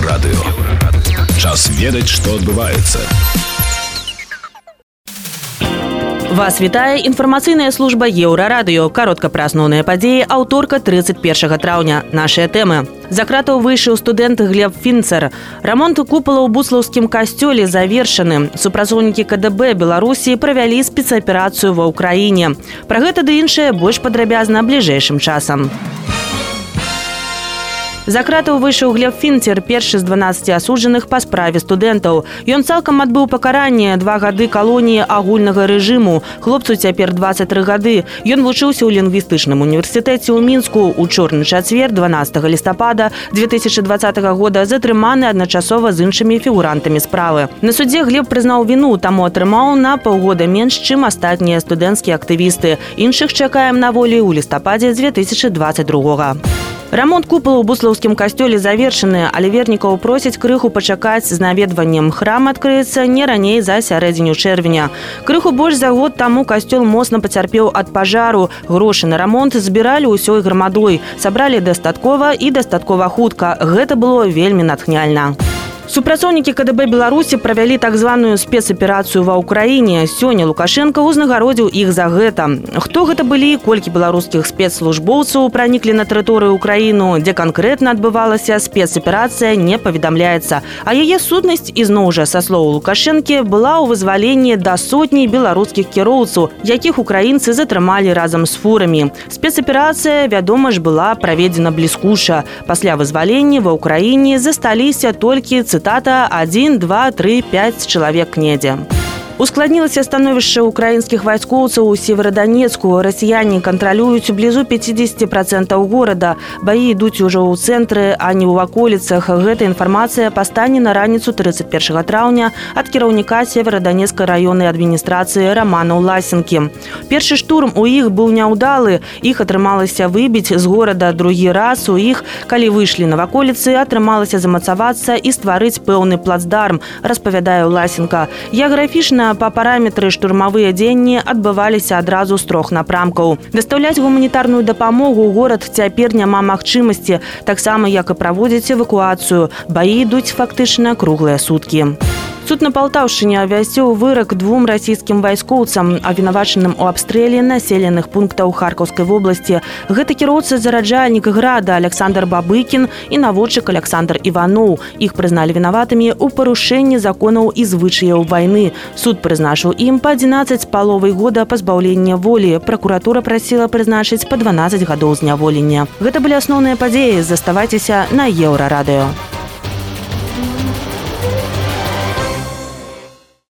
Еўрарадыё. Час ведаць, што адбываецца. Вас вітае інфармацыйная служба еўрарадыё. Каротка пра асноўныя падзеі аўторка 31 траўня. Нашыя тэмы. За кратаў выйшаў студэнт глеб фінцер. Рамонт купала ў буслаўскім касцёле завершаны. Супрацоўнікі кДб беларусі правялі спецаперацыю ва ўкраіне. Пра гэта ды іншае больш падрабязна бліжэйшым часам За кратаў выйшаў Глеб Фінцер, першы з 12 асуджаных па справе студэнтаў. Ён цалкам адбыў пакаранне два гады калоніі агульнага рэжыму. Хлопцу цяпер 23 гады. Ён вучыўся ў лінгвістычным універсітэце ў мінску ў чорны чацвер 12 лістапада 2020 года затрыманы адначасова з іншымі фігурантамі справы. На судзе Глеб прызнаў віну, таму атрымаў на паўгода менш, чым астатнія студэнцкія актывісты. Іншых чакаем на волі ў лістападзе 2022. Рамонт купала ў буслаўскім касцёле завершаны, але вернікаў просяць крыху пачакаць з наведваннем. Храм адкрыецца не раней за сярэдзіню чэрвеня. Крыху больш за год таму касцёл моцна пацярпеў ад пажару. Грошы на рамонт збіралі ўсёй грамадой. Сабралі дастаткова і дастаткова хутка. Гэта было вельмі натхняльна. Супрацоўнікі КДБ Беларусі правялі так званую спецаперацыю ва ўкраіне. Сёння Лукашенко ўзнагародзіў іх за гэта. Хто гэта былі, колькі беларускіх спецслужбоўцаў праніклі на тэрыторыю ўкраіну, дзе канкрэтна адбывалася спецаперацыя не паведамляецца. А яе сутнасць ізноў жа са слоў Лукашэнкі была ў вызваленні да сотні беларускіх кіроўцаў, якіх украінцы затрымалі разам з фурамі. Спецаперацыя, вядома ж, была праведзена бліскуша. Пасля вызвалення ва ўкраіне засталіся толькі цытаты цытата 1 2 3 5 чалавек недзе. Ускладнілася становішча украінскіх вайскоўцаў у севераданецку. Расіяне кантралююць блізу 50% горада. Баі ідуць ужо ў цэнтры, а не ў ваколіцах. Гэта інфармацыя пастане на раніцу 31 траўня ад кіраўніка севераданецкай раённай адміністрацыі рамана ўласенкі. Першы штурм у іх быў няўдалы. Іх атрымалася выбіць з горада другі раз у іх, калі выйшлі на ваколіцы, атрымалася замацавацца і стварыць пэўны плацдарм, распавядае ўласенка. Геаграфічна па параметры штурмавыя дзенні адбываліся адразу з трох напрамкаў. Дастаўляць гуманітарную дапамогу горад цяпер няма магчымасці, таксама як і праводзіць эвакуацыю. Баі ідуць фактычна круглыя суткі. Суд на палтаўшыне абвясціў вырак двум расійскім вайскоўцам абвінавачаным у абстрэле населеных пунктаў харкаўскай вобласці гэта кіроўцы зараджальнік града александр бабыкін і наводчык александр іваноў іх прызналі вінаватымі ў парушэнні законаў і звычаяў вайны суд прызначыў ім па 11 паловай года пазбаўлення волі пракуратура прасіла прызначыць па 12 гадоў зняволення гэта былі асноўныя падзеі заставайцеся на еўрарадыё